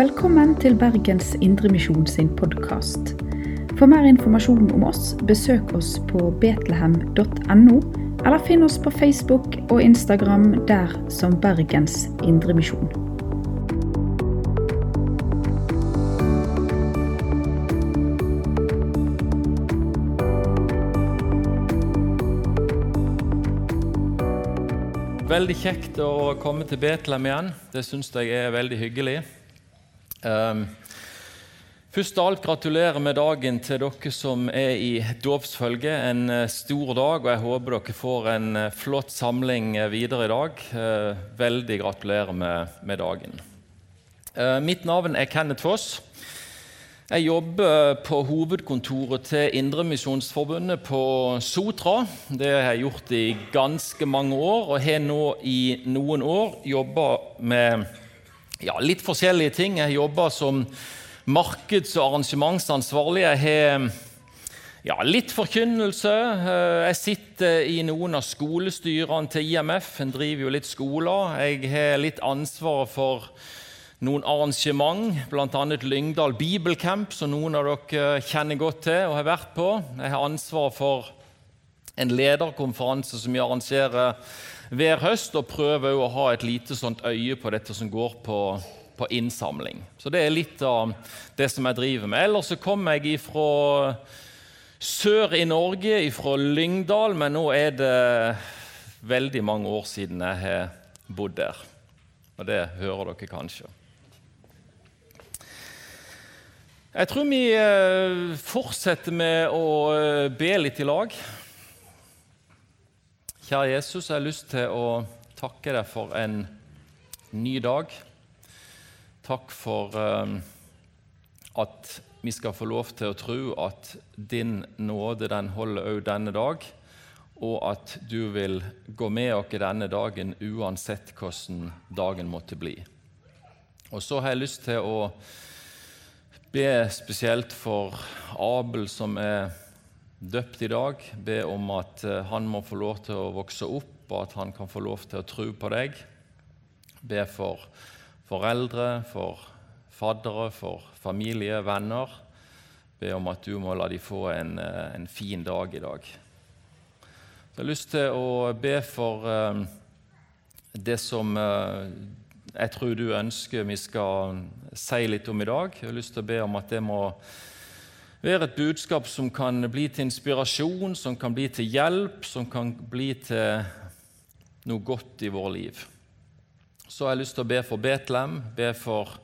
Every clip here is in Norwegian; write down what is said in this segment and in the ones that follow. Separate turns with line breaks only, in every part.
Velkommen til Bergens Indremisjon sin podkast. For mer informasjon om oss, besøk oss på betlehem.no, eller finn oss på Facebook og Instagram der som Bergens Indremisjon.
Veldig kjekt å komme til Betlehem igjen. Det syns jeg er veldig hyggelig. Um, først av alt gratulerer med dagen til dere som er i dåpsfølge. En uh, stor dag, og jeg håper dere får en uh, flott samling uh, videre i dag. veldig gratulerer med, med dagen. mitt navn er Kenneth Foss. Jeg jobber på hovedkontoret til Indremisjonsforbundet på Sotra. Det har jeg gjort i ganske mange år, og har nå i noen år jobba med ja, litt forskjellige ting. Jeg jobber som markeds- og arrangementsansvarlig. Jeg har ja, litt forkynnelse. Jeg sitter i noen av skolestyrene til IMF. En driver jo litt skoler. Jeg har litt ansvar for noen arrangement, bl.a. Lyngdal Bibelcamp, som noen av dere kjenner godt til og har vært på. Jeg har ansvar for en lederkonferanse som vi arrangerer hver høst, og prøver å ha et lite sånt øye på dette som går på, på innsamling. Så det er litt av det som jeg driver med. Ellers så kommer jeg ifra sør i Norge, ifra Lyngdal, men nå er det veldig mange år siden jeg har bodd der. Og det hører dere kanskje. Jeg tror vi eh, fortsetter med å eh, be litt i lag. Kjære Jesus, jeg har lyst til å takke deg for en ny dag. Takk for eh, at vi skal få lov til å tro at din nåde den holder òg denne dag, og at du vil gå med oss denne dagen uansett hvordan dagen måtte bli. Og så har jeg lyst til å Be spesielt for Abel som er døpt i dag. Be om at eh, han må få lov til å vokse opp, og at han kan få lov til å tro på deg. Be for foreldre, for faddere, for familie, venner. Be om at du må la dem få en, eh, en fin dag i dag. Jeg har lyst til å be for uh, det som uh, jeg tror du ønsker vi skal si litt om i dag. Jeg har lyst til å be om at det må være et budskap som kan bli til inspirasjon, som kan bli til hjelp, som kan bli til noe godt i våre liv. Så har jeg lyst til å be for Betlehem, be for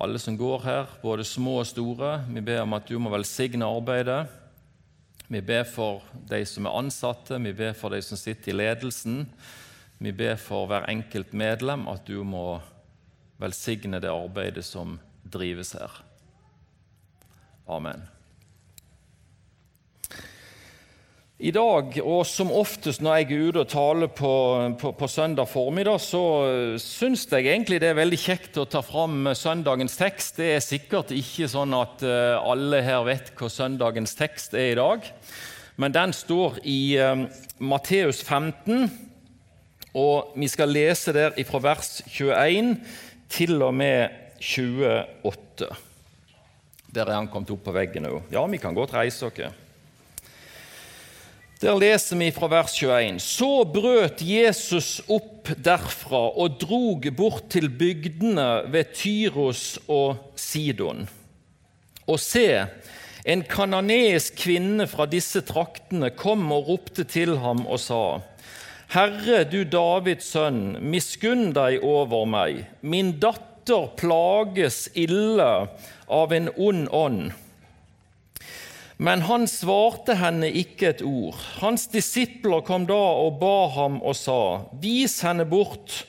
alle som går her, både små og store. Vi ber om at du må velsigne arbeidet. Vi ber for de som er ansatte, vi ber for de som sitter i ledelsen. Vi ber for hver enkelt medlem at du må velsigne det arbeidet som drives her. Amen. I dag, og som oftest når jeg er ute og taler på, på, på søndag formiddag, så syns jeg egentlig det er veldig kjekt å ta fram søndagens tekst. Det er sikkert ikke sånn at eh, alle her vet hva søndagens tekst er i dag, men den står i uh, Matteus 15, og vi skal lese der fra vers 21 til og med 28. Der er han kommet opp på veggen òg. Ja, vi kan godt reise oss. Der leser vi fra vers 21. Så brøt Jesus opp derfra og drog bort til bygdene ved Tyros og Sidon. Og se, en kananeisk kvinne fra disse traktene kom og ropte til ham og sa:" Herre, du Davids sønn, miskunn deg over meg. Min datter plages ille av en ond ånd. Men han svarte henne ikke et ord. Hans disipler kom da og ba ham og sa, Vis henne bort,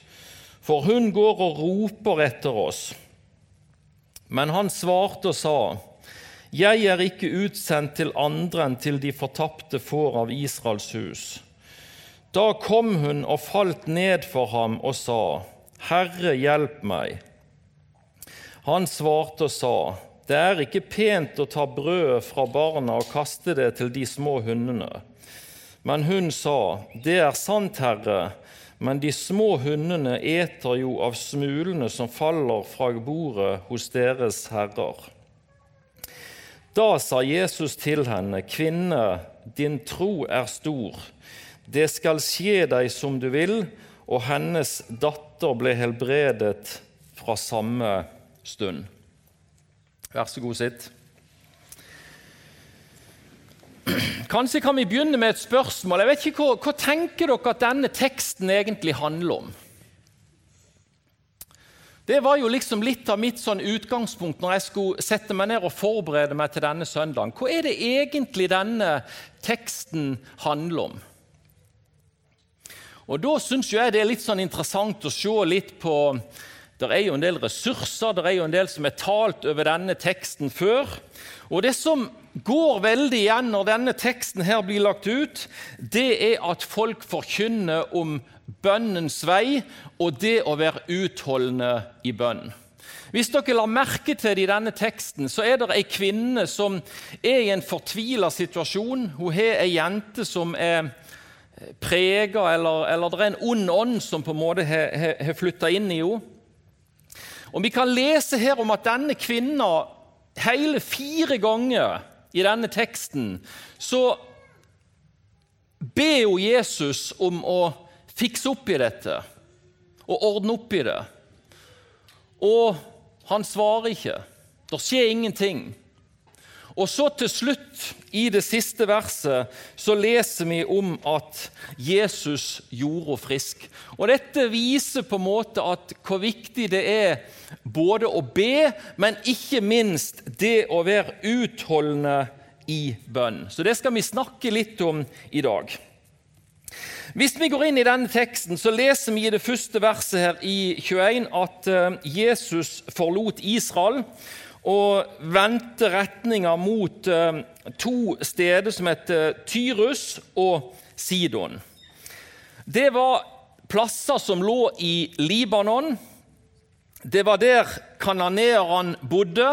for hun går og roper etter oss. Men han svarte og sa, Jeg er ikke utsendt til andre enn til de fortapte får av Israels hus. Da kom hun og falt ned for ham og sa, Herre, hjelp meg. Han svarte og sa, Det er ikke pent å ta brødet fra barna og kaste det til de små hundene. Men hun sa, Det er sant, Herre, men de små hundene eter jo av smulene som faller fra bordet hos deres herrer. Da sa Jesus til henne, Kvinne, din tro er stor. Det skal skje deg som du vil. Og hennes datter ble helbredet fra samme stund. Vær så god, sitt. Kanskje kan vi begynne med et spørsmål. Jeg vet ikke, Hva, hva tenker dere at denne teksten egentlig handler om? Det var jo liksom litt av mitt sånn utgangspunkt når jeg skulle sette meg ned og forberede meg til denne søndagen. Hva er det egentlig denne teksten handler om? Og Da syns jeg det er litt sånn interessant å se litt på Det er jo en del ressurser, det er jo en del som er talt over denne teksten før. Og Det som går veldig igjen når denne teksten her blir lagt ut, det er at folk forkynner om bønnens vei og det å være utholdende i bønn. Hvis dere la merke til det i denne teksten, så er det ei kvinne som er i en fortvila situasjon. Hun har ei jente som er prega, eller, eller, det er en ond ånd som på en måte har, flytta inn i henne. Og Vi kan lese her om at denne kvinna hele fire ganger i denne teksten så ber hun Jesus om å fikse opp i dette og ordne opp i det. Og han svarer ikke. Det skjer ingenting. Og så til slutt, i det siste verset, så leser vi om at Jesus gjorde henne frisk. Og Dette viser på en måte at hvor viktig det er både å be, men ikke minst det å være utholdende i bønn. Så det skal vi snakke litt om i dag. Hvis vi går inn i denne teksten, så leser vi i det første verset her i 21 at eh, Jesus forlot Israel og vendte retninga mot eh, to steder som heter Tyrus og Sidon. Det var plasser som lå i Libanon. Det var der kananeerne bodde,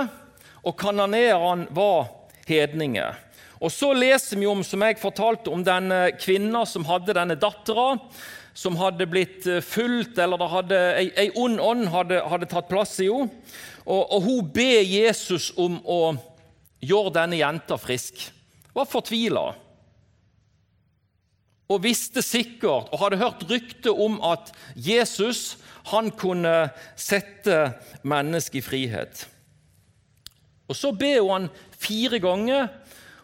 og kananeerne var hedninger. Og Så leser vi om som jeg fortalte, om denne kvinna som hadde denne dattera, som hadde blitt eh, fulgt, eller hadde, ei, ond ånd hadde, hadde tatt plass i henne. Og, og hun ber Jesus om å gjøre denne jenta frisk. Hun Var fortvila. Og visste sikkert og hadde hørt rykte om at Jesus han kunne sette mennesket i frihet. Og Så ber hun fire ganger,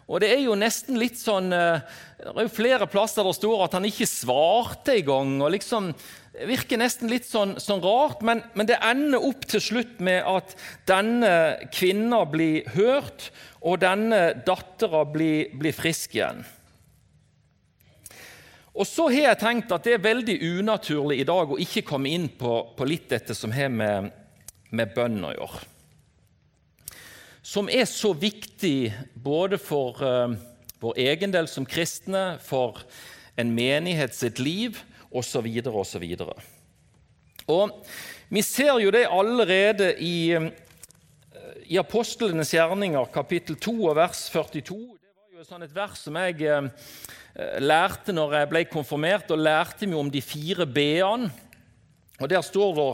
og det er jo nesten litt sånn eh, Det er jo flere plasser der det står at han ikke svarte engang. Liksom, det virker nesten litt sånn, sånn rart, men, men, det ender opp til slutt med at denne kvinna blir hørt, og denne dattera blir, blir, frisk igjen. Og Så har jeg tenkt at det er veldig unaturlig i dag å ikke komme inn på, på litt dette som har med, med bønn å gjøre. Som er så viktig både for uh, vår egen del som kristne, for en menighet sitt liv, osv. osv. Vi ser jo det allerede i, i Apostlenes gjerninger, kapittel 2 og vers 42. Det var jo sånn et vers som jeg eh, lærte når jeg ble konfirmert, og lærte meg om de fire b-ene. Og Der står det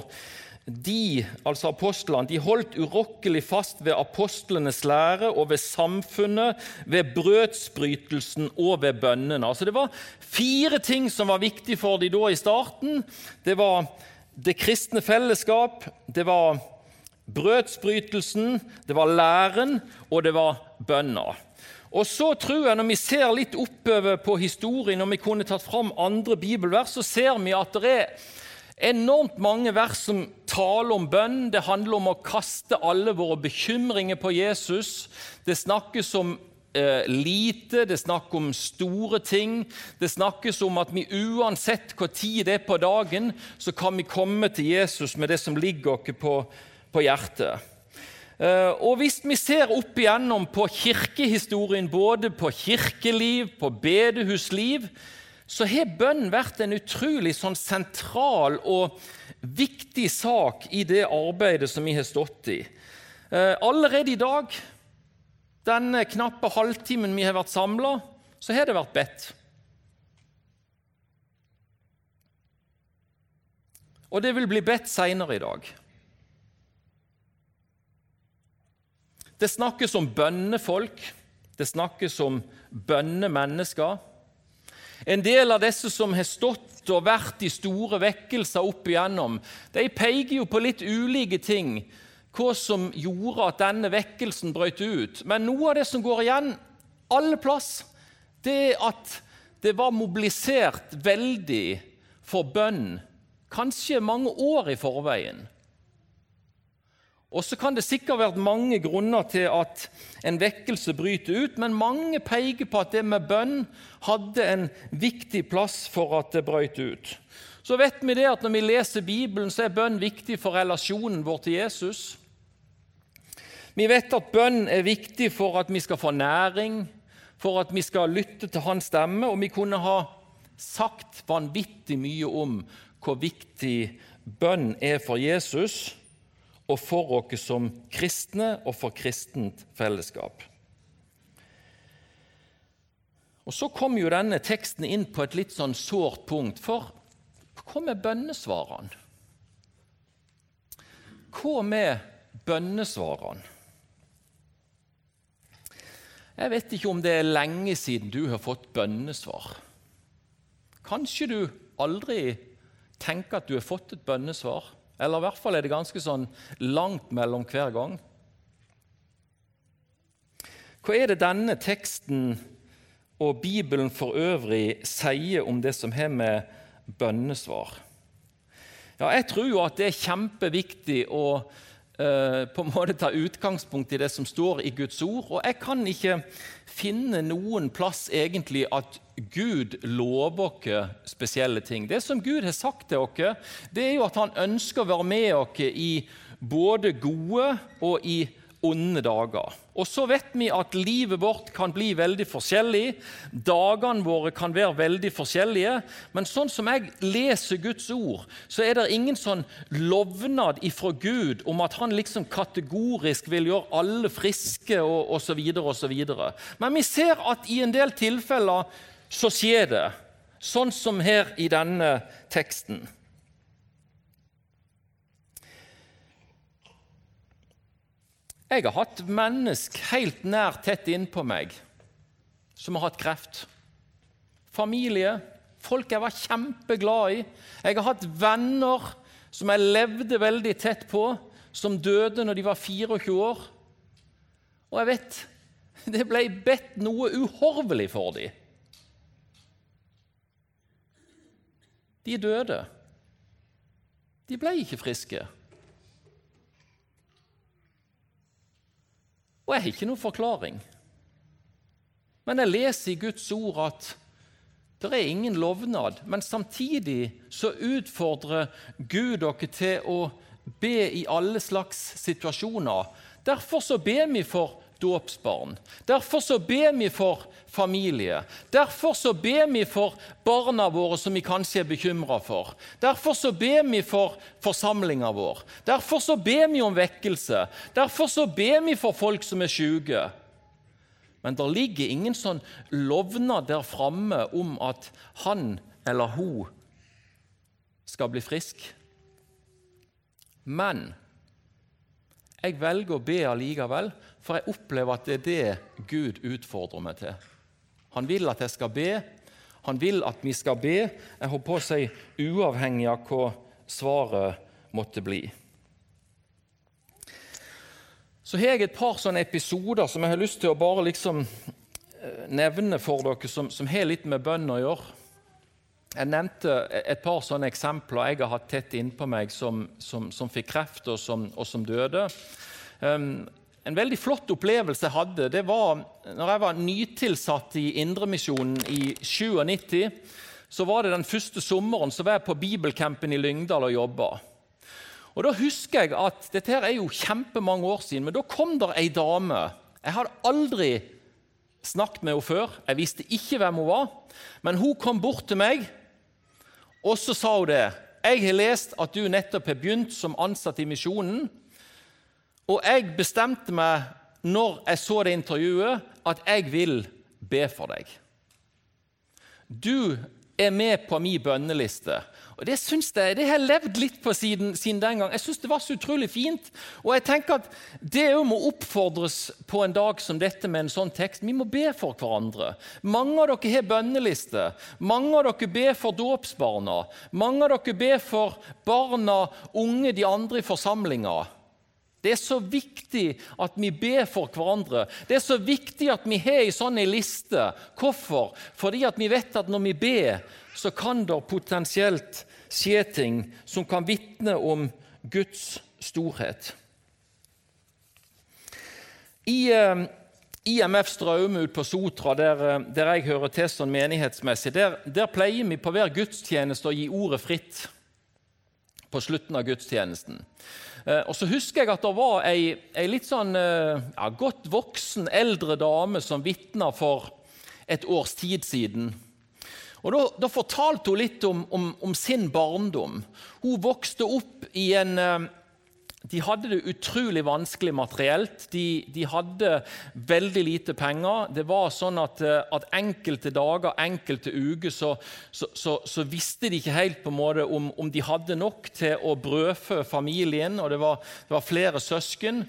de, altså apostlene, de holdt urokkelig fast ved apostlenes lære og ved samfunnet, ved brødsbrytelsen og ved bønnene. Altså Det var fire ting som var viktige for dem da i starten. Det var det kristne fellesskap, det var brødsbrytelsen, det var læren, og det var bønna. Og så tror jeg, Når vi ser litt oppover på historien, når vi kunne tatt fram andre bibelvers, så ser vi at det er enormt mange vers som taler om bønn. Det handler om å kaste alle våre bekymringer på Jesus. Det snakkes om eh, lite, det snakkes om store ting. Det snakkes om at vi uansett hvor tid det er på dagen, så kan vi komme til Jesus med det som ligger oss på, på hjertet. Uh, og Hvis vi ser opp igjennom på kirkehistorien, både på kirkeliv, på bedehusliv, så har bønn vært en utrolig sånn sentral og viktig sak i det arbeidet som vi har stått i. Eh, allerede i dag, denne knappe halvtimen vi har vært samla, så har det vært bedt. og det vil bli bedt seinere i dag. Det snakkes om bønnefolk, det snakkes om bønnemennesker. En del av disse som har stått og vært i store vekkelser opp igjennom, de peker jo på litt ulike ting, hva som gjorde at denne vekkelsen brøt ut. Men noe av det som går igjen alle plass, det er at det var mobilisert veldig for bønn, kanskje mange år i forveien. Og så kan det sikkert vært mange grunner til at en vekkelse bryter ut, men mange peker på at det med bønn hadde en viktig plass for at det brøt ut. Så vet vi det at når vi leser Bibelen, så er bønn viktig for relasjonen vår til Jesus. Vi vet at bønn er viktig for at vi skal få næring, for at vi skal lytte til hans stemme, og vi kunne ha sagt vanvittig mye om hvor viktig bønn er for Jesus og for oss som kristne og for kristent fellesskap. Og Så kom jo denne teksten inn på et litt sånn sårt punkt, for hva med bønnesvarene? Hva med bønnesvarene? Jeg vet ikke om det er lenge siden du har fått bønnesvar. Kanskje du aldri tenker at du har fått et bønnesvar. Eller i hvert fall er det ganske sånn langt mellom hver gang. Hva er det denne teksten og Bibelen for øvrig sier om det som har med bønnesvar? Ja, jeg tror jo at det er kjempeviktig å eh, på en måte ta utgangspunkt i det som står i Guds ord. Og jeg kan ikke finne noen plass egentlig at Gud lover oss spesielle ting. Det som Gud har sagt til oss, det er jo at han ønsker å være med oss i både gode og i onde dager. Og så vet vi at livet vårt kan bli veldig forskjellig. Dagene våre kan være veldig forskjellige. Men sånn som jeg leser Guds ord, så er det ingen sånn lovnad ifra Gud om at han liksom kategorisk vil gjøre alle friske og osv. osv. Men vi ser at i en del tilfeller så skjer det, sånn som her i denne teksten. Jeg har hatt mennesk helt nær tett innpå meg som har hatt kreft. Familie, folk jeg var kjempeglad i. Jeg har hatt venner som jeg levde veldig tett på, som døde når de var 24 år. Og jeg vet det ble bedt noe uhorvelig for dem. De døde. De ble ikke friske. Og jeg har ikke noen forklaring. Men jeg leser i Guds ord at det er ingen lovnad. Men samtidig så utfordrer Gud dere til å be i alle slags situasjoner. Derfor så ber vi for dåpsbarn. Derfor så ber vi for familie. Derfor så ber vi for barna våre som vi kanskje er bekymra for. Derfor så ber vi for forsamlinga vår. Derfor så ber vi om vekkelse. Derfor så ber vi for folk som er sjuke. Men det ligger ingen sånn lovnad der framme om at han eller hun skal bli frisk. Men jeg velger å be allikevel, for jeg opplever at det er det Gud utfordrer meg til. Han vil at jeg skal be. Han vil at vi skal be. Jeg holdt på å si uavhengig av hva svaret måtte bli. Så har jeg et par sånne episoder som jeg har lyst til å bare liksom eh, nevne for dere, som, som har litt med bønn å gjøre. Jeg nevnte et par sånne eksempler jeg har hatt tett innpå meg, som, som, som fikk kreft og som, og som døde. Um, en veldig flott opplevelse jeg hadde, det var når jeg var nytilsatt i Indremisjonen i 97. Så var det den første sommeren så var jeg på bibelcampen i Lyngdal og jobba. Og Da husker jeg at dette her er jo kjempemange år siden, men da kom der ei dame. Jeg hadde aldri snakket med henne før. Jeg visste ikke hvem hun var. Men hun kom bort til meg og så sa hun det. Jeg har lest at du nettopp har begynt som ansatt i Misjonen. Og jeg bestemte meg når jeg så det intervjuet, at jeg vil be for deg. Du er med på min bønneliste. Og Det synes jeg, det har jeg levd litt på siden, siden den gang. Jeg syns det var så utrolig fint. Og jeg tenker at Det òg må oppfordres på en dag som dette med en sånn tekst. Vi må be for hverandre. Mange av dere har bønneliste. Mange av dere ber for dåpsbarna. Mange av dere ber for barna, unge, de andre i forsamlinga. Det er så viktig at vi ber for hverandre. Det er så viktig at vi har ei sånn liste. Hvorfor? Fordi at vi vet at når vi ber, så kan det potensielt skje ting som kan vitne om Guds storhet. I eh, IMF Straume ut på Sotra, der, eh, der, jeg hører til sånn menighetsmessig, der, der pleier vi på hver gudstjeneste å gi ordet fritt på slutten av gudstjenesten. Eh, og så husker jeg at det var ei, ei litt sånn ja, godt voksen, eldre dame som vitna for et års tid siden. Og da fortalte hun litt om, om, om, sin barndom. Hun vokste opp i en eh, De hadde det utrolig vanskelig materielt. De, de hadde veldig lite penger. Det var sånn at, eh, at enkelte dager, enkelte uker, så, så, så, så, visste de ikke helt på en måte om, om de hadde nok til å brødfø familien, og det var, det var flere søsken.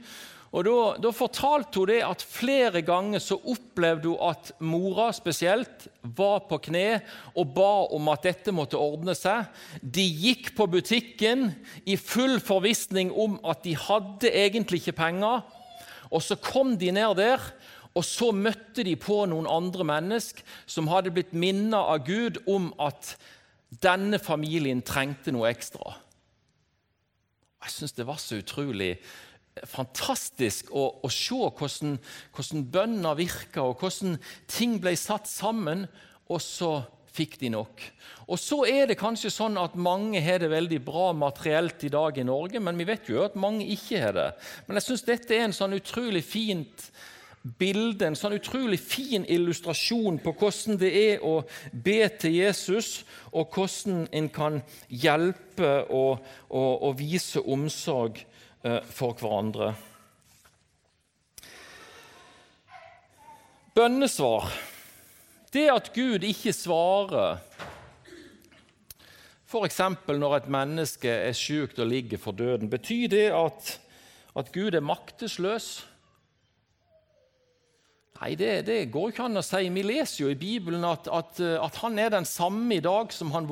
Og da, fortalte hun det at flere ganger så opplevde hun at mora spesielt var på kne og ba om at dette måtte ordne seg. De gikk på butikken i full forvissning om at de hadde egentlig ikke penger. Og så kom de ned der, og så møtte de på noen andre mennesker som hadde blitt minnet av Gud om at denne familien trengte noe ekstra. Jeg syns det var så utrolig fantastisk å, å se hvordan, hvordan bønner virka, og hvordan ting ble satt sammen, og så fikk de nok. Og Så er det kanskje sånn at mange har det veldig bra materielt i dag i Norge, men vi vet jo at mange ikke har det. Men jeg syns dette er en sånn utrolig fint bilde, en sånn utrolig fin illustrasjon på hvordan det er å be til Jesus, og hvordan en kan hjelpe og, og, og vise omsorg for hverandre. Bønnesvar. Det at Gud ikke svarer f.eks. når et menneske er sykt og ligger for døden, betyr det at, at Gud er maktesløs? Nei, det, det, går ikke an å si. Vi leser jo i Bibelen at, at, at han er den samme i dag som han,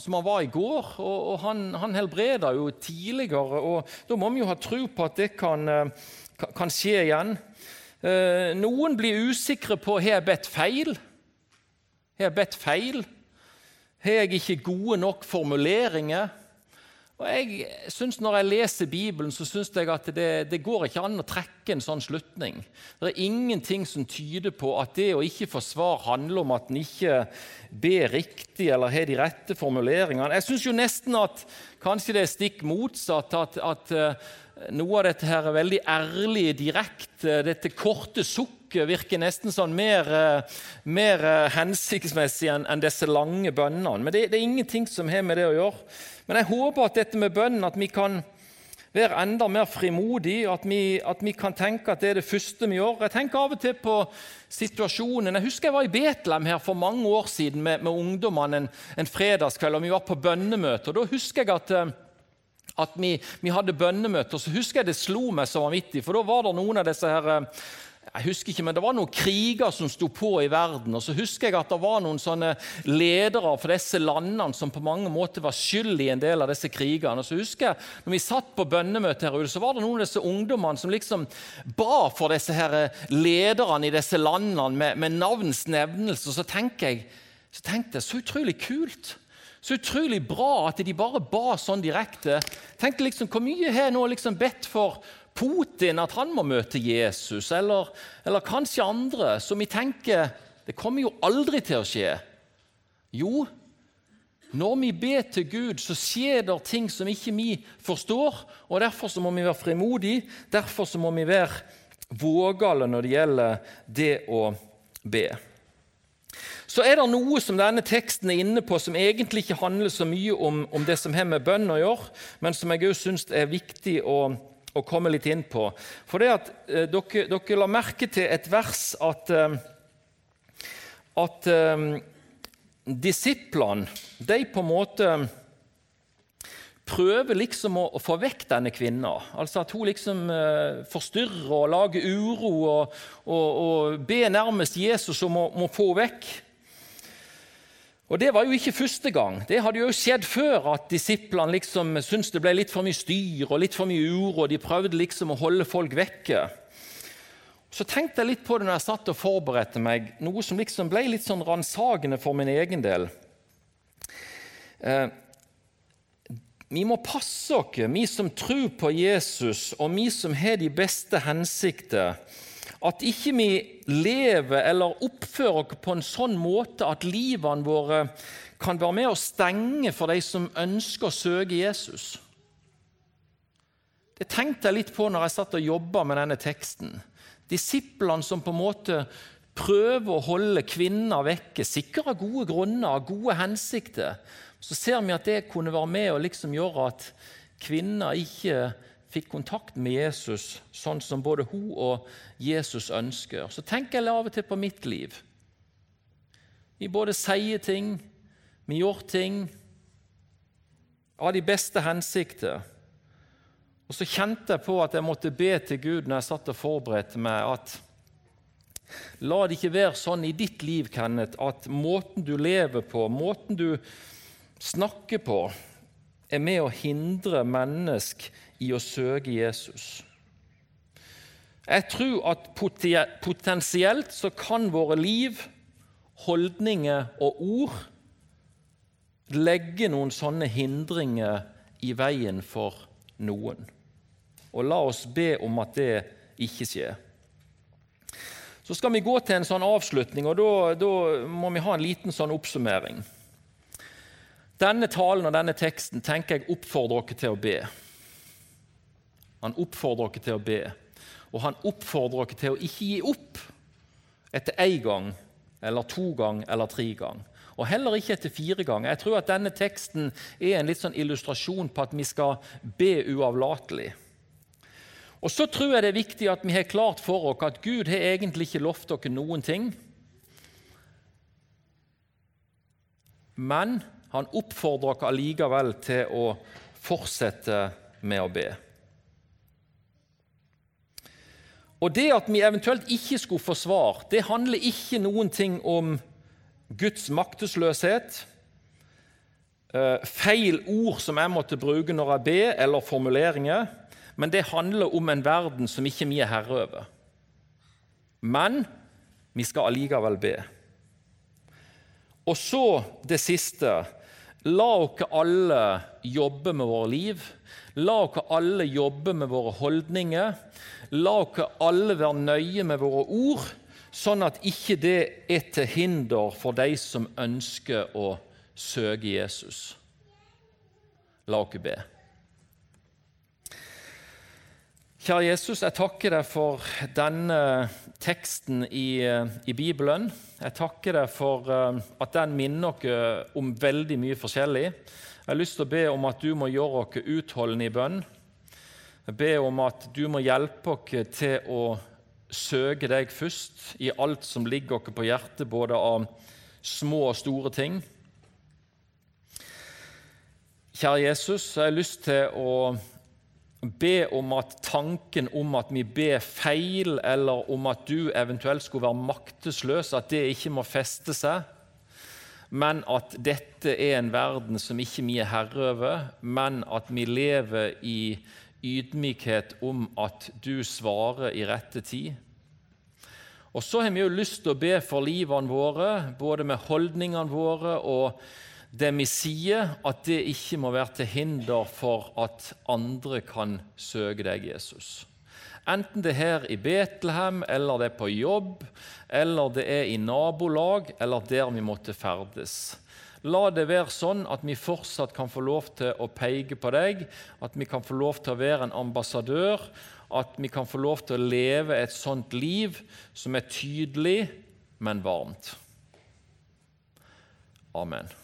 som han var i går. Og, og han, han helbreda jo tidligere, og da må vi jo ha tro på at det kan, eh, kan skje igjen. Eh, noen blir usikre på har jeg bedt feil. Har jeg bedt feil? Har jeg ikke gode nok formuleringer? Og jeg synes Når jeg leser Bibelen, så syns jeg at det, det, går ikke an å trekke en sånn slutning. Det er ingenting som tyder på at det å ikke få svar handler om at en ikke ber riktig eller har de rette formuleringene. Jeg syns nesten at kanskje det er stikk motsatt. At, at uh, noe av dette her er veldig ærlig, direkte, dette korte sukket virker nesten sånn mer, uh, mer uh, hensiktsmessig enn disse lange bønnene. Men det, det er ingenting som har med det å gjøre. Men jeg håper at dette med bønnen, at vi kan være enda mer frimodige, at vi, at vi kan tenke at det er det første vi gjør. Jeg tenker av og til på situasjonen. Jeg husker jeg var i Betlehem her for mange år siden med, med ungdommene en, en, fredagskveld, og vi var på bønnemøte. og Da husker jeg at eh, at vi, vi hadde bønnemøte, og så husker jeg det slo meg så vanvittig. For da var det noen av disse her eh, jeg husker ikke, men Det var noen kriger som sto på i verden. og så husker jeg at Det var noen sånne ledere for disse landene som på mange måter var skyld i en del av disse krigene. og så husker jeg, når vi satt på bønnemøte her så var det noen av disse ungdommene som liksom ba for disse her lederne i disse landene med, med navns nevnelse. Og så jeg, så tenkte jeg, så utrolig kult. Så utrolig bra at de bare ba sånn direkte. Tenk liksom, Hvor mye har jeg nå liksom bedt for Putin at han må møte Jesus, eller, eller kanskje andre, som vi tenker det kommer jo aldri til å skje. Jo, når vi ber til Gud, så skjer det ting som ikke vi forstår. og Derfor så må vi være frimodige, derfor så må vi være vågale når det gjelder det å be. Så er det noe som denne teksten er inne på, som egentlig ikke handler så mye om, om det som har med bønn å gjøre, men som jeg òg syns er viktig å å komme litt inn på. For det at eh, dere, dere, la merke til et vers at, eh, at eh, disiplene de på en måte prøver liksom å, å, få vekk denne kvinna. Altså At hun liksom eh, forstyrrer og lager uro og, og, og ber nærmest Jesus om å, om å få vekk. Og Det var jo ikke første gang. Det hadde jo skjedd før at disiplene liksom syntes det ble litt for mye styr og litt for mye uro, og de prøvde liksom å holde folk vekke. Så tenkte jeg litt på det når jeg satt og forberedte meg, noe som liksom ble litt sånn ransakende for min egen del. Eh, vi må passe oss, vi som tror på Jesus, og vi som har de beste hensikter, at ikke vi lever eller oppfører oss på en sånn måte at livene våre kan være med å stenge for de som ønsker å søke Jesus. Det tenkte jeg litt på når jeg satt og jobba med denne teksten. Disiplene som på en måte prøver å holde kvinner vekke, sikkert av gode grunner, av gode hensikter, så ser vi at det kunne være med å liksom gjøre at kvinner ikke fikk kontakt med Jesus sånn som både hun og Jesus ønsker. Så tenker jeg av og til på mitt liv. Vi både sier ting, vi gjør ting av de beste hensikter. Og så kjente jeg på at jeg måtte be til Gud når jeg satt og forberedte meg, at la det ikke være sånn i ditt liv, Kenneth, at måten du lever på, måten du snakker på, er med å hindre mennesk i å søke Jesus. Jeg tror at potensielt så kan våre liv, holdninger og ord legge noen sånne hindringer i veien for noen. Og la oss be om at det ikke skjer. Så skal vi gå til en sånn avslutning, og da, da må vi ha en liten sånn oppsummering. Denne talen og denne teksten tenker jeg oppfordrer dere til å be. Han oppfordrer dere til å be, og han oppfordrer dere til å ikke gi opp etter én gang eller to gang eller tre gang. Og heller ikke etter fire ganger. Jeg tror at denne teksten er en litt sånn illustrasjon på at vi skal be uavlatelig. Og Så tror jeg det er viktig at vi har klart for oss at Gud har egentlig ikke lovt dere noen ting. Men han oppfordrer oss allikevel til å fortsette med å be. Og Det at vi eventuelt ikke skulle få svar, det handler ikke noen ting om Guds maktesløshet, eh, feil ord som jeg måtte bruke når jeg ber, eller formuleringer, men det handler om en verden som ikke vi er herre over. Men vi skal allikevel be. Og så det siste La oss alle jobbe med våre liv. La oss alle jobbe med våre holdninger. La oss alle være nøye med våre ord, sånn at ikke det er til hinder for de som ønsker å søke Jesus. La oss be. Kjære Jesus, jeg takker deg for denne teksten i, i, Bibelen. Jeg takker deg for uh, at den minner oss om veldig mye forskjellig. Jeg har lyst til å be om at du må gjøre oss utholdende i bønn. Jeg ber om at du må hjelpe oss til å søke deg først i alt som ligger oss på hjertet, både av små og store ting. Kjære Jesus, jeg har lyst til å be om at tanken om at vi ber feil, eller om at du eventuelt skulle være maktesløs, at det ikke må feste seg, men at dette er en verden som ikke vi er herre over, men at vi lever i ydmykhet om at du svarer i rette tid. Og så har vi jo lyst til å be for livene våre, både med holdningene våre og det vi sier, at det ikke må være til hinder for at andre kan søke deg, Jesus. Enten det er her i Betlehem, eller det er på jobb, eller det er i nabolag, eller der vi måtte ferdes. La det være sånn at vi fortsatt kan få lov til å peke på deg, at vi kan få lov til å være en ambassadør, at vi kan få lov til å leve et sånt liv som er tydelig, men varmt. Amen.